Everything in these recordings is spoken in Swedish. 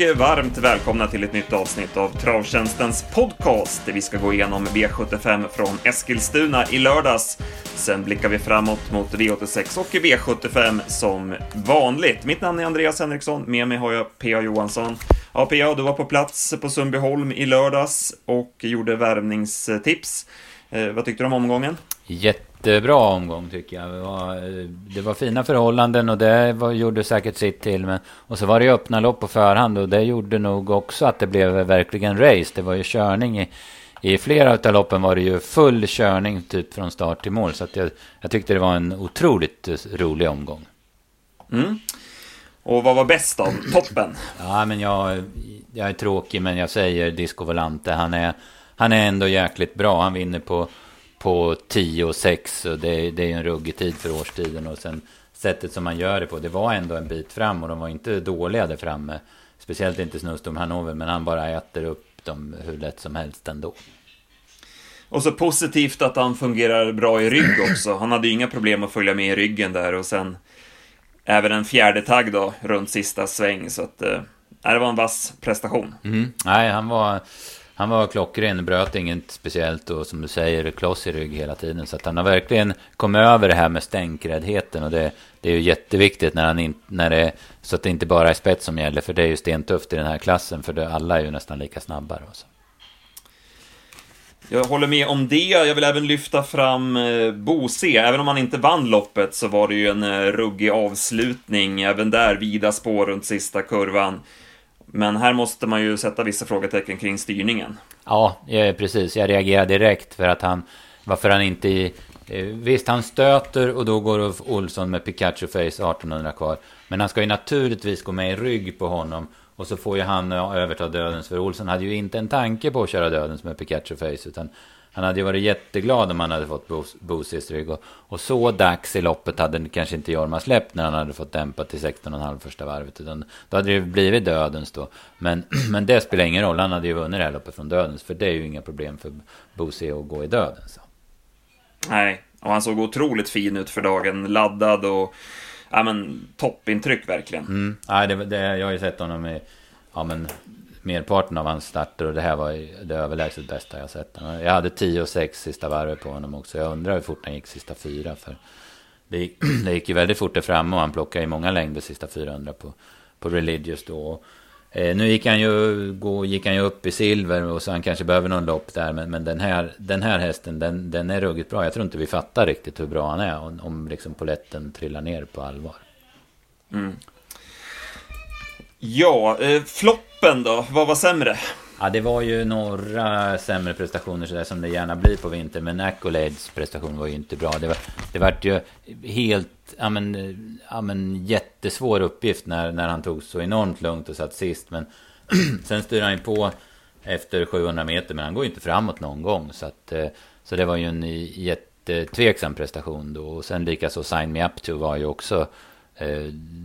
och varmt välkomna till ett nytt avsnitt av Travtjänstens podcast där vi ska gå igenom V75 från Eskilstuna i lördags. Sen blickar vi framåt mot V86 och V75 som vanligt. Mitt namn är Andreas Henriksson, med mig har jag P.A. Johansson. Ja, P.A. du var på plats på Sundbyholm i lördags och gjorde värvningstips. Eh, vad tyckte du om omgången? Jättebra omgång tycker jag. Det var, det var fina förhållanden och det var, gjorde säkert sitt till. Men, och så var det öppna lopp på förhand och det gjorde nog också att det blev verkligen race. Det var ju körning i, i flera av loppen var det ju full körning typ från start till mål. Så jag, jag tyckte det var en otroligt rolig omgång. Mm. Och vad var bäst av toppen? Ja, men jag, jag är tråkig men jag säger Disco Volante. Han är, han är ändå jäkligt bra. Han vinner på på 10 och 6. Och det, det är en ruggig tid för årstiden. Och sen sättet som man gör det på. Det var ändå en bit fram och de var inte dåliga där framme. Speciellt inte Snowstorm Hanover. Men han bara äter upp dem hur lätt som helst ändå. Och så positivt att han fungerar bra i rygg också. Han hade ju inga problem att följa med i ryggen där och sen även en fjärde tagg då runt sista sväng. Så att äh, det var en vass prestation. Mm. Nej, han var han var klockren, bröt inget speciellt och som du säger, kloss i rygg hela tiden. Så att han har verkligen kommit över det här med stänkräddheten och det, det är ju jätteviktigt när han in, när det, så att det inte bara är spets som gäller. För det är ju stentufft i den här klassen, för det, alla är ju nästan lika snabba. Också. Jag håller med om det. Jag vill även lyfta fram eh, Bose. Även om han inte vann loppet så var det ju en eh, ruggig avslutning. Även där vida spår runt sista kurvan. Men här måste man ju sätta vissa frågetecken kring styrningen. Ja, precis. Jag reagerar direkt för att han... Varför han inte... i... Eh, visst, han stöter och då går Ulf Olsson med Pikachu Face 1800 kvar. Men han ska ju naturligtvis gå med i rygg på honom. Och så får ju han överta dödens. För Olsson hade ju inte en tanke på att köra dödens med Pikachu Face. Utan han hade ju varit jätteglad om han hade fått Bosis rygg. Och, och, så dags i loppet hade kanske inte Jorma släppt när han hade fått dämpa till 16,5 första varvet. Utan då hade det blivit dödens då. Men, men det spelar ingen roll. Han hade ju vunnit det här loppet från dödens. För det är ju inga problem för Bosi att gå i dödens. Nej, och han såg otroligt fin ut för dagen. Laddad och ja, men, toppintryck verkligen. Mm. Ja, det, det, jag har ju sett honom i ja, men, merparten av hans starter och det här var det överlägset bästa jag sett. Jag hade 10 och 6 sista varvet på honom också. Jag undrar hur fort han gick sista fyra. För det gick, det gick ju väldigt fort där framme och han plockade i många längder sista 400 på, på Religious då. Eh, nu gick han, ju, gå, gick han ju upp i silver och så han kanske behöver någon lopp där. Men, men den, här, den här hästen, den, den är ruggigt bra. Jag tror inte vi fattar riktigt hur bra han är om, om liksom poletten trillar ner på allvar. Mm. Ja, eh, floppen då? Vad var sämre? Ja, det var ju några sämre prestationer sådär som det gärna blir på vintern. Men Accolades prestation var ju inte bra. Det var, det var ju helt, ja men, eh, ja men jättesvår uppgift när, när han tog så enormt lugnt och satt sist. Men sen styr han ju på efter 700 meter, men han går ju inte framåt någon gång. Så, att, eh, så det var ju en jättetveksam prestation då. Och sen likaså Sign Me Up To var ju också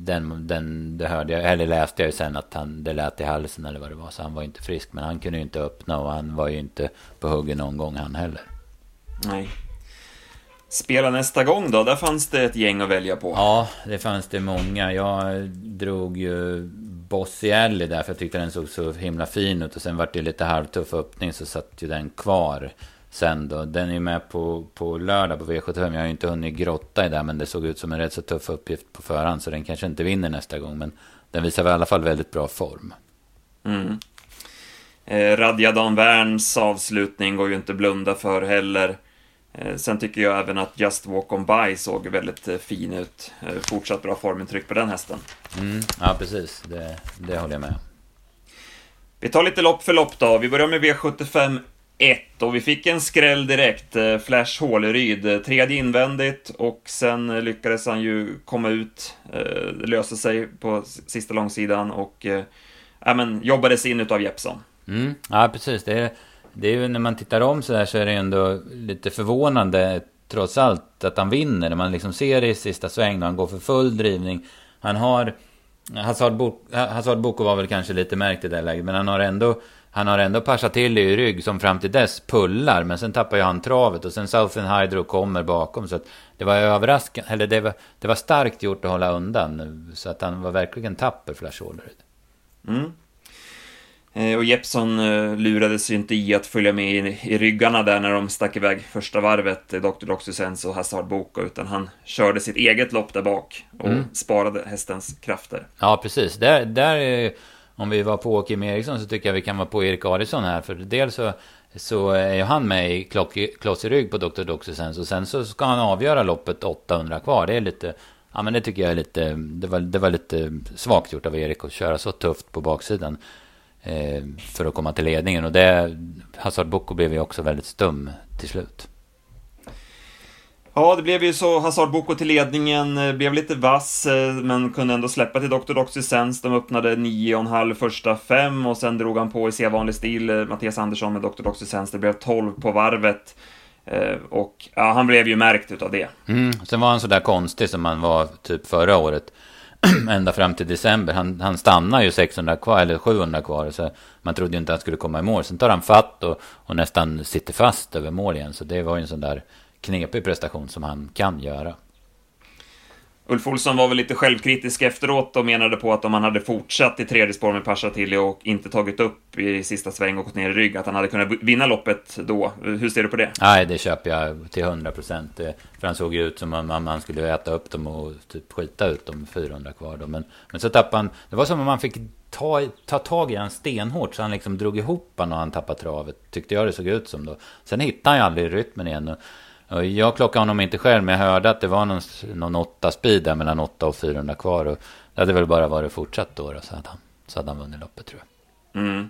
den, den, det hörde jag, eller läste jag ju sen att han, det lät i halsen eller vad det var. Så han var inte frisk. Men han kunde ju inte öppna och han var ju inte på hugget någon gång han heller. Nej. Spela nästa gång då? Där fanns det ett gäng att välja på. Ja, det fanns det många. Jag drog ju Bossy Alley där för jag tyckte den såg så himla fin ut. Och sen vart det lite halvtuff öppning så satt ju den kvar sen då. Den är med på, på lördag på V75. Jag har ju inte hunnit grotta i det, men det såg ut som en rätt så tuff uppgift på förhand. Så den kanske inte vinner nästa gång, men den visar i alla fall väldigt bra form. Mm. Eh, Radja Dan Werns avslutning går ju inte blunda för heller. Eh, sen tycker jag även att Just Walk On By såg väldigt eh, fin ut. Eh, fortsatt bra formintryck på den hästen. Mm, ja, precis. Det, det håller jag med Vi tar lite lopp för lopp då. Vi börjar med V75 1 och vi fick en skräll direkt. Eh, Flash Håleryd, eh, tredje invändigt och sen eh, lyckades han ju komma ut, Det lösa sig på sista långsidan och ja, men, jobbades in utav Jeppson. Mm, ja, precis. Det är, det är ju när man tittar om så där så är det ju ändå lite förvånande trots allt att han vinner. När man liksom ser det i sista sväng då han går för full drivning. Han har... Hazard Boko var väl kanske lite märkt i det läget, men han har ändå han har ändå passat till i rygg som fram till dess pullar. Men sen tappar ju han travet och sen Southern Hydro kommer bakom. Så att det var överraskande, eller det var, det var starkt gjort att hålla undan. Så att han var verkligen tapper, Flash Ordered. Mm. Eh, och Jeppson eh, lurades ju inte i att följa med i, i ryggarna där när de stack iväg första varvet, Dr. Doxysens och Hazard Boko, utan han körde sitt eget lopp där bak och mm. sparade hästens krafter. Ja, precis. Där, där, om vi var på Kim Eriksson så tycker jag vi kan vara på Erik Adielsson här, för dels så så är ju han med i kloss i rygg på Dr. Doxysens och sen så ska han avgöra loppet 800 kvar. Det är lite, ja men det tycker jag är lite, det var, det var lite svagt gjort av Erik att köra så tufft på baksidan eh, för att komma till ledningen. Och det, Hazard Boko blev ju också väldigt stum till slut. Ja, det blev ju så. Hazard Boko till ledningen, eh, blev lite vass, eh, men kunde ändå släppa till Dr. Doxysens. De öppnade 9,5 första fem och sen drog han på i sedvanlig stil, eh, Mattias Andersson med Dr. Doxysens. Det blev 12 på varvet. Och ja, han blev ju märkt utav det. Mm, sen var han sådär konstig som han var typ förra året. ända fram till december. Han, han stannar ju 600 kvar, eller 700 kvar. Så man trodde ju inte att han skulle komma i mål. Sen tar han fatt och, och nästan sitter fast över mål igen. Så det var ju en sån där knepig prestation som han kan göra. Ulf Olsson var väl lite självkritisk efteråt och menade på att om han hade fortsatt i tredje spår med Pasha Tilly och inte tagit upp i sista sväng och gått ner i rygg, att han hade kunnat vinna loppet då. Hur ser du på det? Nej, det köper jag till 100 procent. För han såg ju ut som om man skulle äta upp dem och typ skita ut dem 400 kvar då. Men, men så tappade han, det var som om man fick ta, ta tag i han stenhårt så han liksom drog ihop han och han tappade travet. Tyckte jag det såg ut som då. Sen hittade han ju aldrig rytmen igen. Och, jag klockade honom inte själv, men jag hörde att det var någon, någon 8 speed där mellan 8 och 400 kvar. Och det hade väl bara varit fortsatt då, då så, hade han, så hade han vunnit loppet tror jag. Mm.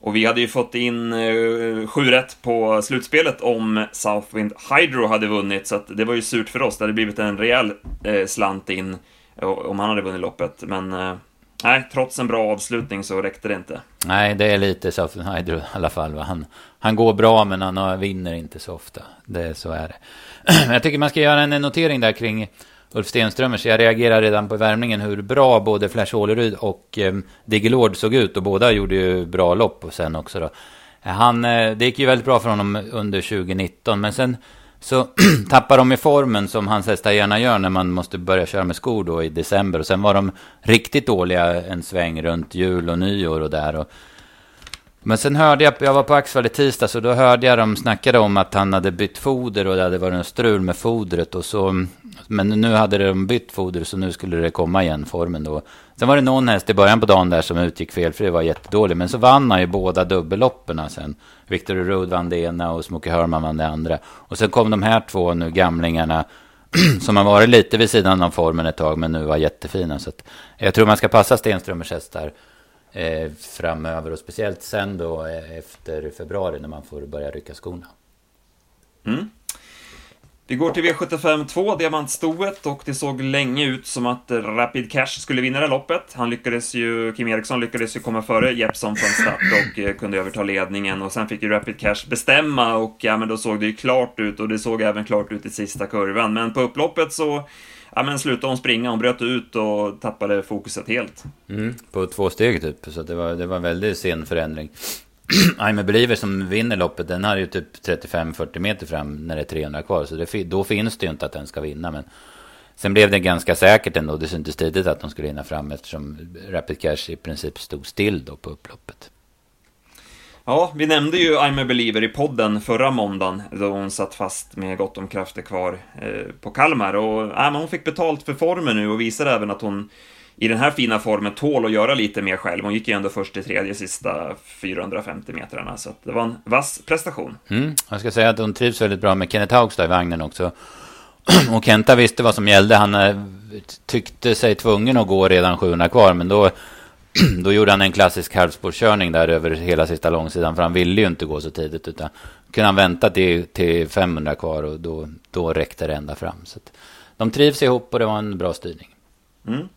Och vi hade ju fått in eh, sju rätt på slutspelet om Southwind Hydro hade vunnit, så att det var ju surt för oss. Det hade blivit en rejäl eh, slant in eh, om han hade vunnit loppet. Men eh, nej, trots en bra avslutning så räckte det inte. Nej, det är lite Southwind Hydro i alla fall. Han, han går bra, men han vinner inte så ofta. Det, så är det. Jag tycker man ska göra en notering där kring Ulf Stenströmers. Jag reagerade redan på värmningen hur bra både Flash Ålerud och eh, Diggelord såg ut. Och båda gjorde ju bra lopp och sen också då. Han, eh, det gick ju väldigt bra för honom under 2019. Men sen så tappar de i formen som hans hästar gärna gör när man måste börja köra med skor då i december. Och sen var de riktigt dåliga en sväng runt jul och nyår och där. Och men sen hörde jag, jag var på Axvall i tisdag, så då hörde jag dem snackade om att han hade bytt foder och det hade varit en strul med fodret. Och så, men nu hade de bytt foder så nu skulle det komma igen, formen då. Sen var det någon häst i början på dagen där som utgick felfri, det var jättedålig. Men så vann han ju båda dubbelloppen sen. Victor Rudd vann det ena och Smokey Hörman vann det andra. Och sen kom de här två nu gamlingarna som har varit lite vid sidan av formen ett tag, men nu var jättefina. Så jag tror man ska passa Stenströmers hästar eh, framöver och speciellt sen då eh, efter februari när man får börja rycka skorna. Mm. Vi går till V75 2, diamantstoet, och det såg länge ut som att Rapid Cash skulle vinna det loppet. Han lyckades ju, Kim Eriksson lyckades ju komma före Jeppson från start och eh, kunde överta ledningen och sen fick ju Rapid Cash bestämma och ja, men då såg det ju klart ut och det såg även klart ut i sista kurvan. Men på upploppet så ja, men slutade hon springa, hon bröt ut och tappade fokuset helt. Mm, på två steg typ, så det var, det var en väldigt sen förändring. I'm a believer som vinner loppet, den har ju typ 35-40 meter fram när det är 300 kvar. Så det, då finns det ju inte att den ska vinna. Men sen blev det ganska säkert ändå. Det syntes tidigt att de skulle hinna fram eftersom Rapid Cash i princip stod still då på upploppet. Ja, vi nämnde ju I'm a believer i podden förra måndagen då hon satt fast med gott om krafter kvar eh, på Kalmar. Och äh, hon fick betalt för formen nu och visar även att hon i den här fina formen tål att göra lite mer själv. Hon gick ju ändå först i tredje sista 450 metrarna, så det var en vass prestation. Mm, jag ska säga att hon trivs väldigt bra med Kenneth Haugstad i vagnen också. Och Kenta visste vad som gällde. Han eh, tyckte sig tvungen att gå redan 700 kvar, men då då gjorde han en klassisk halvspårskörning där över hela sista långsidan. För han ville ju inte gå så tidigt. Utan kunde han vänta till, till 500 kvar och då, då räckte det ända fram. Så de trivs ihop och det var en bra styrning. Mm.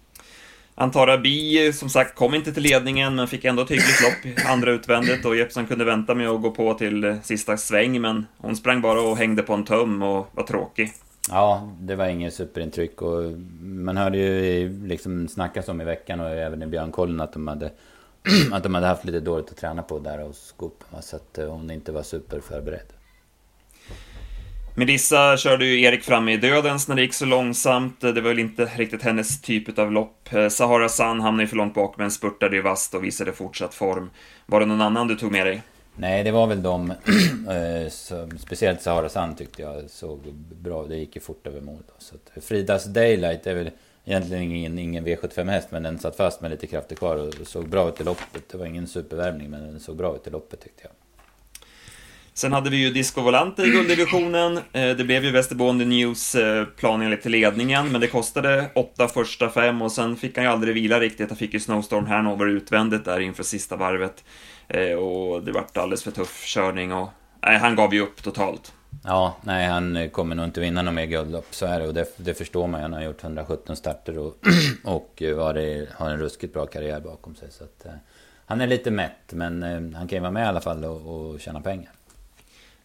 Antara Bi, som sagt, kom inte till ledningen men fick ändå ett hyggligt lopp andra utvändigt och Jeppson kunde vänta med att gå på till eh, sista sväng men hon sprang bara och hängde på en tum och var tråkig. Ja, det var inget superintryck och man hörde ju liksom snackas om i veckan och även i Björnkollen att de hade att de hade haft lite dåligt att träna på där hos Scoop. Så att eh, hon inte var superförberedd. Melissa körde ju Erik fram i dödens när det gick så långsamt. Det var väl inte riktigt hennes typ av lopp. Eh, Sahara San hamnade ju för långt bak men spurtade ju vasst och visade fortsatt form. Var det någon annan du tog med dig? Nej, det var väl de, eh, som... speciellt Sahara San tyckte jag såg bra Det gick ju fort över mål. Då. Så att Fridas Daylight är väl egentligen ingen, ingen V75-häst, men den satt fast med lite krafter kvar och såg bra ut i loppet. Det var ingen supervärmning, men den såg bra ut i loppet tyckte jag. Sen hade vi ju Disco Volante i gulddivisionen. Eh, det blev ju Västerboende News eh, plan enligt ledningen, men det kostade åtta första fem och sen fick han ju aldrig vila riktigt. Han fick ju Snowstorm Hanover utvändigt där inför sista varvet. Eh, och det vart alldeles för tuff körning och nej, han gav ju upp totalt. Ja, nej han kommer nog inte vinna något mer guldlopp, så är det. Och det, det förstår man ju. Han har gjort 117 starter och, och det, har en ruskigt bra karriär bakom sig. Så att, han är lite mätt, men han kan ju vara med i alla fall och, och tjäna pengar.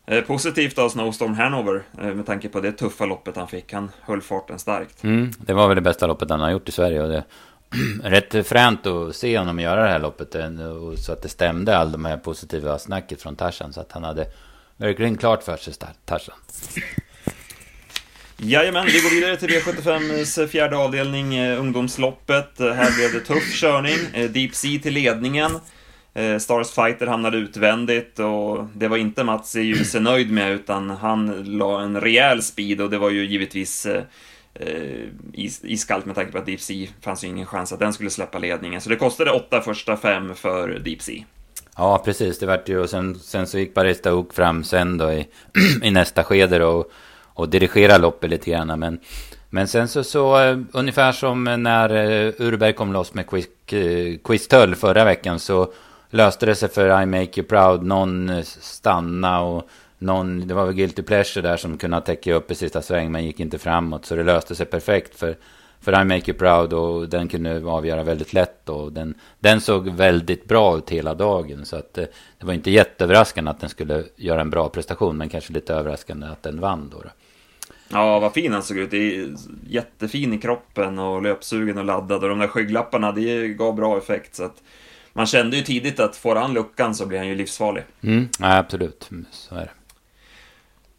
Eh, positivt av Snowstorm Hanover eh, med tanke på det tuffa loppet han fick. Han höll farten starkt. Mm, det var väl det bästa loppet han har gjort i Sverige. Och det rätt fränt att se honom göra det här loppet. Eh, så att det stämde all de här positiva snacket från Tarzan. Så att han hade verkligen klart för sig Tarzan. Jajamän, vi går vidare till V75s fjärde avdelning, ungdomsloppet. Här blev det tuff körning. Deep Sea till ledningen. Eh, Stars Fighter hamnade utvändigt och det var inte Mats Djuse nöjd med utan han la en rejäl speed och det var ju givetvis eh, eh iskallt med tanke på att Deep Sea fanns ju ingen chans att den skulle släppa ledningen. Så det kostade åtta första fem för Deep Sea. Ja, precis. Det vart ju och sen, sen så gick Barista Oak fram sen då i, i nästa skede då och, och dirigerade loppet lite grann. Men, men sen så, så uh, ungefär som när uh, Urberg kom loss med Quiz, uh, Quiz förra veckan så löste det sig för I Make You Proud. Någon eh, stanna och någon, det var väl Guilty Pleasure där som kunde täcka upp i sista sväng men gick inte framåt. Så det löste sig perfekt för, för I Make You Proud och den kunde avgöra väldigt lätt. Och den, den såg väldigt bra ut hela dagen. Så att det, det var inte jätteöverraskande att den skulle göra en bra prestation men kanske lite överraskande att den vann då. då. Ja, vad fin han såg ut. Jättefin i kroppen och löpsugen och laddad. Och de där skygglapparna, det gav bra effekt. Så att man kände ju tidigt att får han luckan så blir han ju livsfarlig. Mm, ja, absolut, så är det.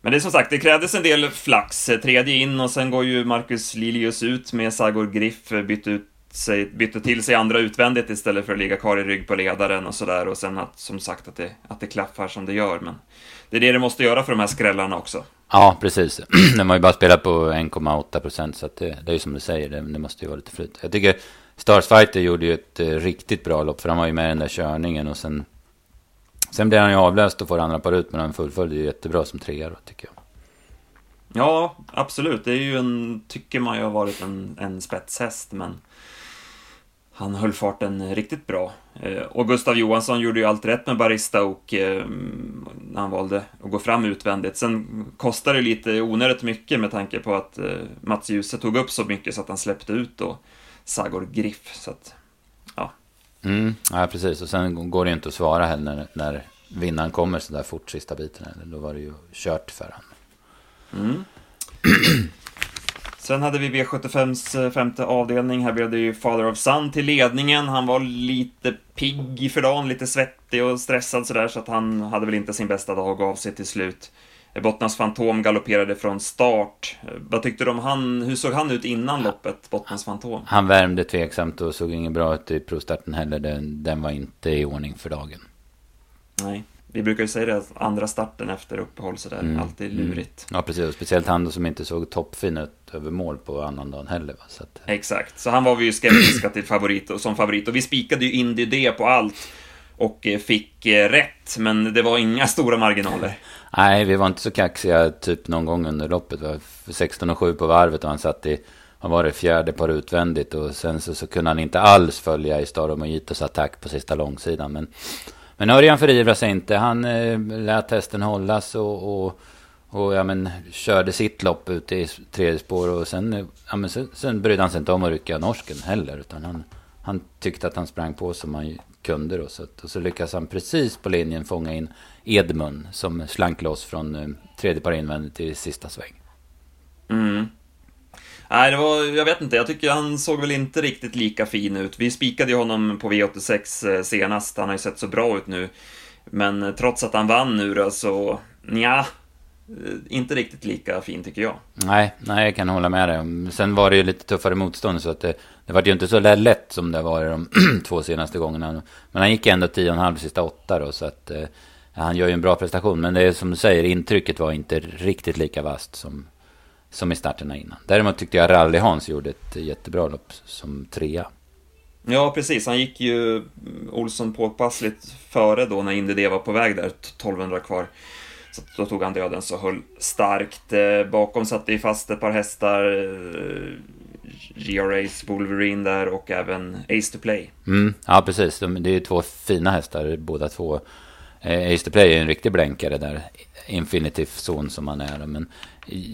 Men det är som sagt, det krävdes en del flax. Tredje in och sen går ju Marcus Lilius ut med Sagor Griff, bytte, ut sig, bytte till sig andra utvändigt istället för att ligga kvar i rygg på ledaren och sådär. Och sen att, som sagt, att det, att det klaffar som det gör. Men det är det det måste göra för de här skrällarna också. Ja, precis. De har ju bara spelat på 1,8 procent, så det, det är ju som du säger, det, det måste ju vara lite flyt. Jag tycker Starsfighter gjorde ju ett eh, riktigt bra lopp, för han var ju med i den där körningen och sen... Sen blev han ju avlöst och får andra par ut, men han fullföljde ju jättebra som trea då, tycker jag. Ja, absolut. Det är ju en, tycker man ju har varit en, en spetshäst, men han höll farten riktigt bra. Eh, och Gustav Johansson gjorde ju allt rätt med Barista och eh, när han valde att gå fram utvändigt. Sen kostade det lite onödigt mycket med tanke på att eh, Mats Djuse tog upp så mycket så att han släppte ut då Sagor Griff. Så att, ja. Mm, ja, precis. Och sen går det inte att svara heller när, när vinnaren kommer så där fort sista biten. Då var det ju kört för honom. Mm. Sen hade vi V75s eh, femte avdelning. Här blev det ju Father of Sun till ledningen. Han var lite pigg för dagen, lite svettig och stressad sådär, så att han hade väl inte sin bästa dag och gav sig till slut. Bottnas Fantom galopperade från start. Vad tyckte du om han? Hur såg han ut innan loppet, Bottnas Fantom? Han värmde tveksamt och såg inget bra ut i provstarten heller. Den, den var inte i ordning för dagen. Nej. Vi brukar ju säga det, att andra starten efter uppehåll sådär, mm. alltid mm. lurigt. Ja, precis. Speciellt han som inte såg toppfin ut över mål på annandagen heller. Va? Så att... Exakt, så han var vi ju skeptiska till favorit och som favorit. Och vi spikade ju Indy D på allt och eh, fick eh, rätt, men det var inga stora marginaler. Nej, vi var inte så kaxiga typ någon gång under loppet. Det var 16 och 7 på varvet och han satt i, han var det fjärde par utvändigt och sen så, så kunde han inte alls följa i Starom och attack på sista långsidan. Men, men Örjan förivrade sig inte. Han eh, lät hästen hållas och, och, och ja, men, körde sitt lopp ute i tredje spår och sen, eh, ja, men, sen, sen brydde han sig inte om att rycka norsken heller. Utan han, han tyckte att han sprang på som han kunde då. Så, och så lyckades han precis på linjen fånga in Edmund som slank loss från eh, tredje par invändigt till sista sväng. Mm. Nej, det var, jag vet inte, jag tycker han såg väl inte riktigt lika fin ut. Vi spikade ju honom på V86 eh, senast, han har ju sett så bra ut nu. Men eh, trots att han vann nu då så, ja inte riktigt lika fin tycker jag. Nej, nej, jag kan hålla med dig. Sen var det ju lite tuffare motstånd så att det, det var ju inte så lätt som det var de två senaste gångerna. Men han gick ändå 10,5 sista åtta då så att han gör ju en bra prestation. Men det är som du säger, intrycket var inte riktigt lika vast som, som i starterna innan. Däremot tyckte jag Rally-Hans gjorde ett jättebra lopp som trea. Ja, precis. Han gick ju Olsson påpassligt före då när Indy var på väg där, 1200 kvar. Så då tog han dödens och höll starkt. Eh, bakom satte ju fast ett par hästar. Eh, GRA's Wolverine där och även Ace to Play. Mm, ja, precis. det är ju två fina hästar båda två. Eh, Ace to Play är en riktig blänkare där. Infinitive Zone som han är. Men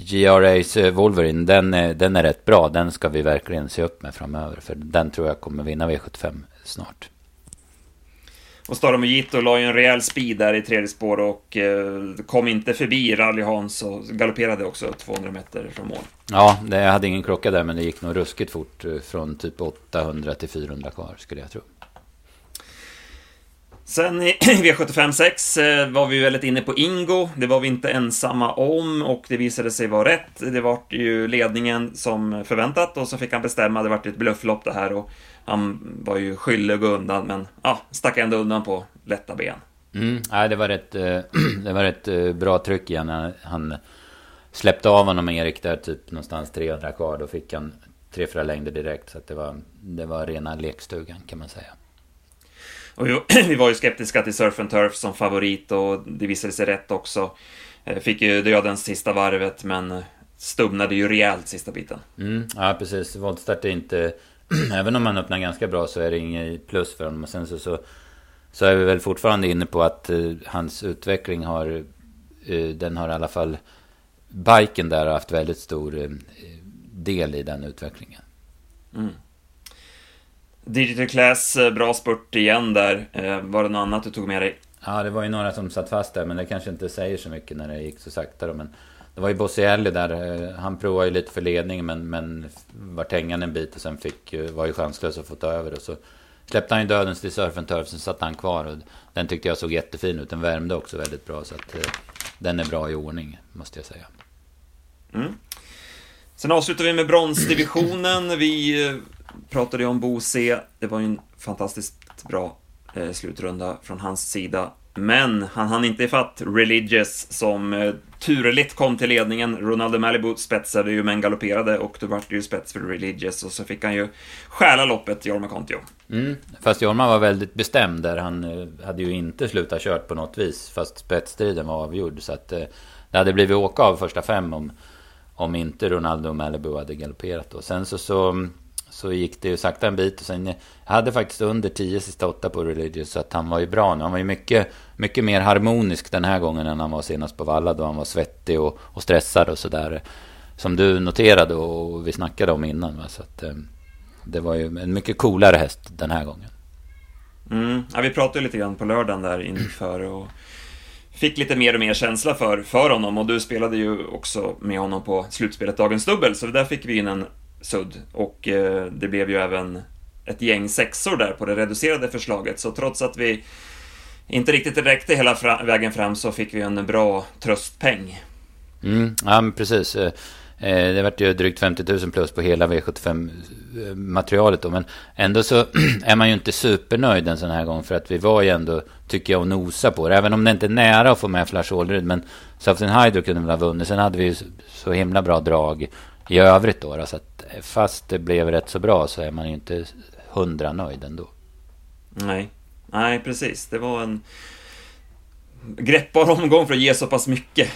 GRA's Wolverine, den, den är rätt bra. Den ska vi verkligen se upp med framöver. För den tror jag kommer vinna V75 snart. Och Stara Mojito la ju en rejäl speed där i tredje spår och eh, kom inte förbi Rally Hans och galopperade också 200 meter från mål. Ja, det, jag hade ingen klocka där men det gick nog ruskigt fort eh, från typ 800 till 400 kvar skulle jag tro. Sen i V75 6 eh, var vi väldigt inne på Ingo. Det var vi inte ensamma om och det visade sig vara rätt. Det var ju ledningen som förväntat och så fick han bestämma. Det var ett blufflopp det här och han var ju skyldig att gå undan men ja, stack ändå undan på lätta ben. Mm, ja, det var rätt, eh, det var rätt eh, bra tryck igen. Han släppte av honom Erik där typ någonstans 300 kvar. Då fick han tre, fyra längder direkt. Så det, var, det var rena lekstugan kan man säga. Och vi var ju skeptiska till Surf and Turf som favorit och det visade sig rätt också. Eh, fick ju dödens sista varvet men stumnade ju rejält sista biten. Mm, ja, precis. Voltstart är inte... Även om man öppnar ganska bra så är det inget plus för honom. Och sen så, så, så är vi väl fortfarande inne på att uh, hans utveckling har... Uh, den har i alla fall... Biken där har haft väldigt stor uh, del i den utvecklingen. Mm. Digital Class, eh, bra spurt igen där. Eh, var det något annat du tog med dig? Ja, det var ju några som satt fast där, men det kanske inte säger så mycket när det gick så sakta då. Men det var ju Bossielli där, eh, han provade ju lite för ledning men, men vart hängande en bit och sen fick, var ju chanslös att få ta över. Och så släppte han ju dödens till Surfen Turf, sen satt han kvar. Och den tyckte jag såg jättefin ut, den värmde också väldigt bra. Så att den är bra i ordning, måste jag säga. Mm. Sen avslutar vi med bronsdivisionen. Vi eh, pratade ju om Bo C. Det var ju en fantastiskt bra eh, slutrunda från hans sida. Men han hann inte ifatt Religious som eh, turligt kom till ledningen. Ronaldo Malibu spetsade ju men galopperade och då vart det ju spets för Religious och så fick han ju stjäla loppet, Jorma Kontio. Mm, fast Jorma var väldigt bestämd där. Han eh, hade ju inte slutat kört på något vis fast spetsstriden var avgjord. Så att eh, det hade blivit åka av första fem om, om inte Ronaldo Malibu hade galopperat då. Sen så, så så gick det ju sakta en bit. Och sen, jag hade faktiskt under 10 sista 8 på Religious. Så att han var ju bra nu. Han var ju mycket, mycket mer harmonisk den här gången än han var senast på Valla. Då han var svettig och, och stressad och sådär. Som du noterade och vi snackade om innan. Va? Så att, eh, det var ju en mycket coolare häst den här gången. Mm. Ja, vi pratade lite grann på lördagen där inför. Och fick lite mer och mer känsla för, för honom och du spelade ju också med honom på slutspelet Dagens Dubbel, så där fick vi in en sudd. Och eh, det blev ju även ett gäng sexor där på det reducerade förslaget, så trots att vi inte riktigt räckte hela fra vägen fram så fick vi en bra tröstpeng. Mm, ja, men precis. Eh, Eh, det vart ju drygt 50 000 plus på hela V75-materialet eh, då. Men ändå så är man ju inte supernöjd en sån här gång. För att vi var ju ändå, tycker jag, och nosa på det. Även om det inte är nära att få med Flash Allred. Men Saftin Hydro kunde väl ha vunnit. Sen hade vi ju så himla bra drag i övrigt då. då så att eh, fast det blev rätt så bra så är man ju inte hundra nöjd ändå. Nej, nej precis. Det var en greppbar omgång för att ge så pass mycket.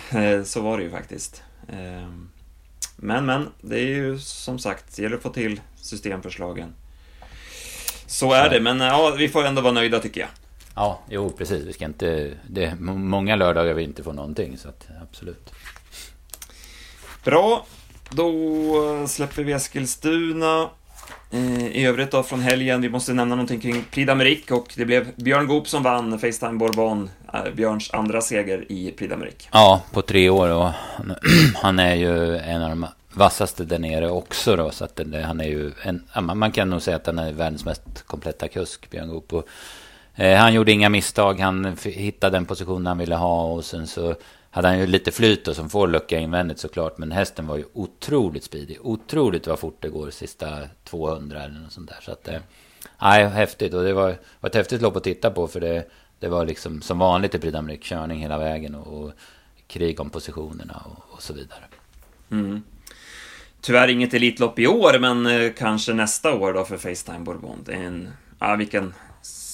Så var det ju faktiskt. Ehm. Men, men, det är ju som sagt, det gäller att få till systemförslagen. Så är det, men ja, vi får ändå vara nöjda tycker jag. Ja, jo precis. Vi ska inte... Det är många lördagar vi inte får någonting, så att absolut. Bra. Då släpper vi Eskilstuna. Eh, I övrigt då från helgen, vi måste nämna någonting kring Prix d'Amérique och det blev Björn Goop som vann Facetime Bourbon, eh, Björns andra seger i Prix d'Amérique. Ja, på tre år och han är ju en av de vassaste där nere också då, så att det, han är ju en, man kan nog säga att han är världens mest kompletta kusk, Björn Goop. Och, eh, han gjorde inga misstag, han hittade den position han ville ha och sen så hade han ju lite flyt då, som får lucka invändigt såklart. Men hästen var ju otroligt speedig. Otroligt vad fort det går sista 200 eller något sånt där. Så att, eh, nej, häftigt. Och det var, var ett häftigt lopp att titta på. För det, det var liksom som vanligt i Prix körning hela vägen. Och, och, krig om positionerna och, och så vidare. Mm. Tyvärr inget Elitlopp i år, men eh, kanske nästa år då för Facetime Bourbon. Det är en, ja vilken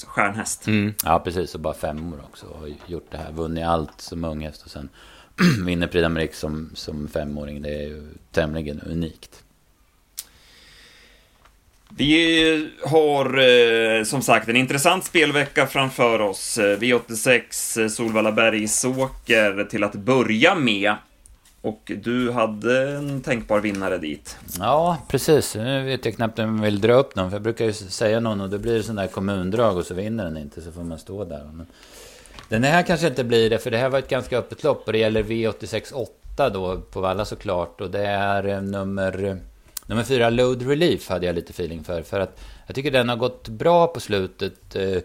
stjärnhäst. Mm. Ja, precis. Och bara fem år också. Och gjort det här. Vunnit allt som ung häst och sen vinner Prix d'Amérique som, som femåring. Det är ju tämligen unikt. Vi har eh, som sagt en intressant spelvecka framför oss. Eh, V86 eh, Solvalla Bergsåker till att börja med. Och du hade en tänkbar vinnare dit. Ja, precis. Nu vet jag knappt om jag vill dra upp någon. För jag brukar ju säga någon och då blir det sån där kommundrag och så vinner den inte. Så får man stå där. Men den här kanske inte blir det. För det här var ett ganska öppet lopp. Och det gäller V86 8 då på Valla såklart. Och det är eh, nummer... Eh, nummer fyra, Load Relief, hade jag lite feeling för. För att jag tycker den har gått bra på slutet. Uh,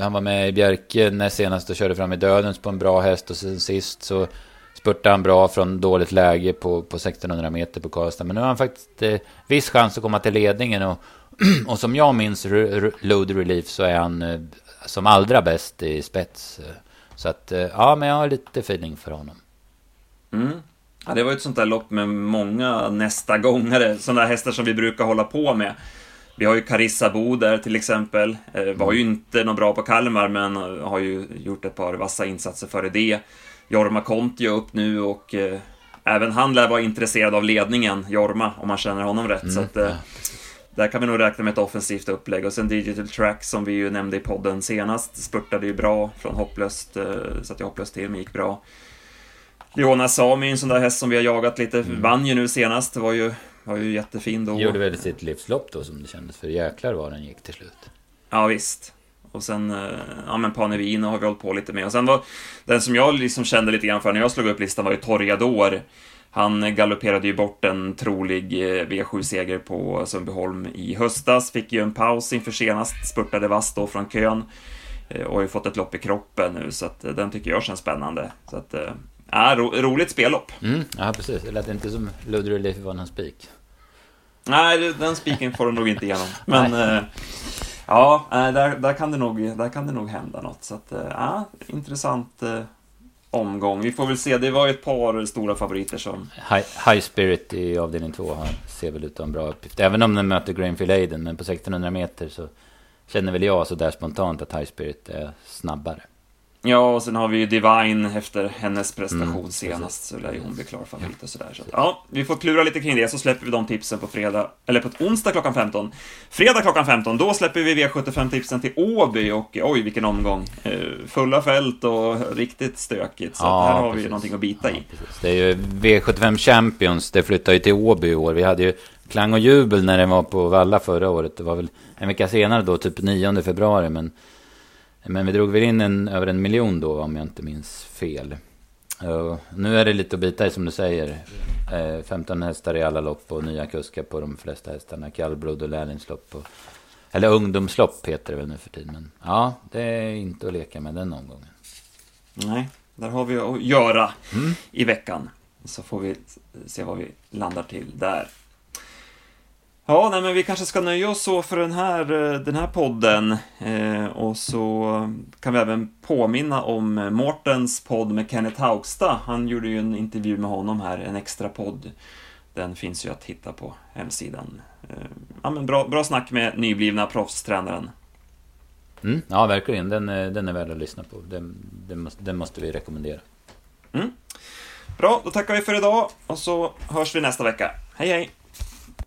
han var med i Bjerke näst senast och körde fram i Dödens på en bra häst. Och sen sist så spurtade han bra från dåligt läge på, på 1600 meter på Karlstad. Men nu har han faktiskt eh, viss chans att komma till ledningen. Och, och som jag minns Load Relief så är han eh, som allra bäst i spets. Så att, eh, ja, men jag har lite feeling för honom. Mm. Ja, det var ett sånt där lopp med många nästa gångare, sådana hästar som vi brukar hålla på med. Vi har ju Carissa Bo där till exempel. Var ju inte någon bra på Kalmar, men har ju gjort ett par vassa insatser före det. Jorma Konti upp nu och eh, även han lär vara intresserad av ledningen, Jorma, om man känner honom rätt. Mm, så att, eh, där kan vi nog räkna med ett offensivt upplägg. Och sen Digital Track som vi ju nämnde i podden senast, spurtade ju bra från hopplöst, eh, så att jag hopplöst till, men gick bra. Leona Sami, en sån där häst som vi har jagat lite, mm. vann ju nu senast, det var ju, var ju jättefin då. Gjorde väl sitt livslopp då som det kändes, för jäklar vad den gick till slut. Ja, visst. Och sen, eh, ja men Panevino har vi hållit på lite med. Och sen var, den som jag liksom kände lite grann för när jag slog upp listan var ju Torjador. Han galopperade ju bort en trolig eh, V7-seger på Sundbyholm i höstas, fick ju en paus inför senast, spurtade vass då från kön eh, och har ju fått ett lopp i kroppen nu, så att den tycker jag känns spännande. Så att, ja, ro, roligt spellopp. Mm, ja, precis. Det lät inte som Ludwig Leif var någon spik. Nej, den spiken får du nog inte igenom. Men Ja, där, där, kan det nog, där kan det nog hända något. Så att, eh, ja, intressant eh, omgång. Vi får väl se, det var ju ett par stora favoriter som... High, high Spirit i avdelning två ser väl ut att ha en bra uppgift. Även om den möter Grainfield Aiden, men på 1600 meter så känner väl jag så där spontant att High Spirit är snabbare. Ja, och sen har vi ju Divine efter hennes prestation mm, senast, så lär ju hon bli klar favorit och sådär. Så ja, vi får klura lite kring det, så släpper vi de tipsen på fredag, eller på onsdag klockan 15. Fredag klockan 15, då släpper vi V75-tipsen till Åby och oj, vilken omgång! Eh, fulla fält och riktigt stökigt, så ja, här har precis. vi någonting att bita i. Ja, det är ju V75 Champions, det flyttar ju till Åby i år. Vi hade ju klang och jubel när den var på Valla förra året. Det var väl en vecka senare då, typ 9 februari, men men vi drog väl in en, över en miljon då om jag inte minns fel. Uh, nu är det lite att bita i som du säger. Uh, 15 hästar i alla lopp och nya kuskar på de flesta hästarna. Kallblod och lärlingslopp. Och, eller ungdomslopp heter det väl nu för tiden. Men ja, det är inte att leka med den omgången. Nej, där har vi att göra mm. i veckan. Så får vi se vad vi landar till där. Ja, nej, men vi kanske ska nöja oss så för den här, eh, den här podden. Eh, och så kan vi även påminna om Mårtens podd med Kenneth Haugstad. Han gjorde ju en intervju med honom här, en extra podd. Den finns ju att hitta på hemsidan. Eh, ja, men bra, bra snack med nyblivna proffstränaren. Mm, ja, verkligen. Den, den är värd att lyssna på. Den, den, måste, den måste vi rekommendera. Mm. Bra, då tackar vi för idag och så hörs vi nästa vecka. Hej, hej!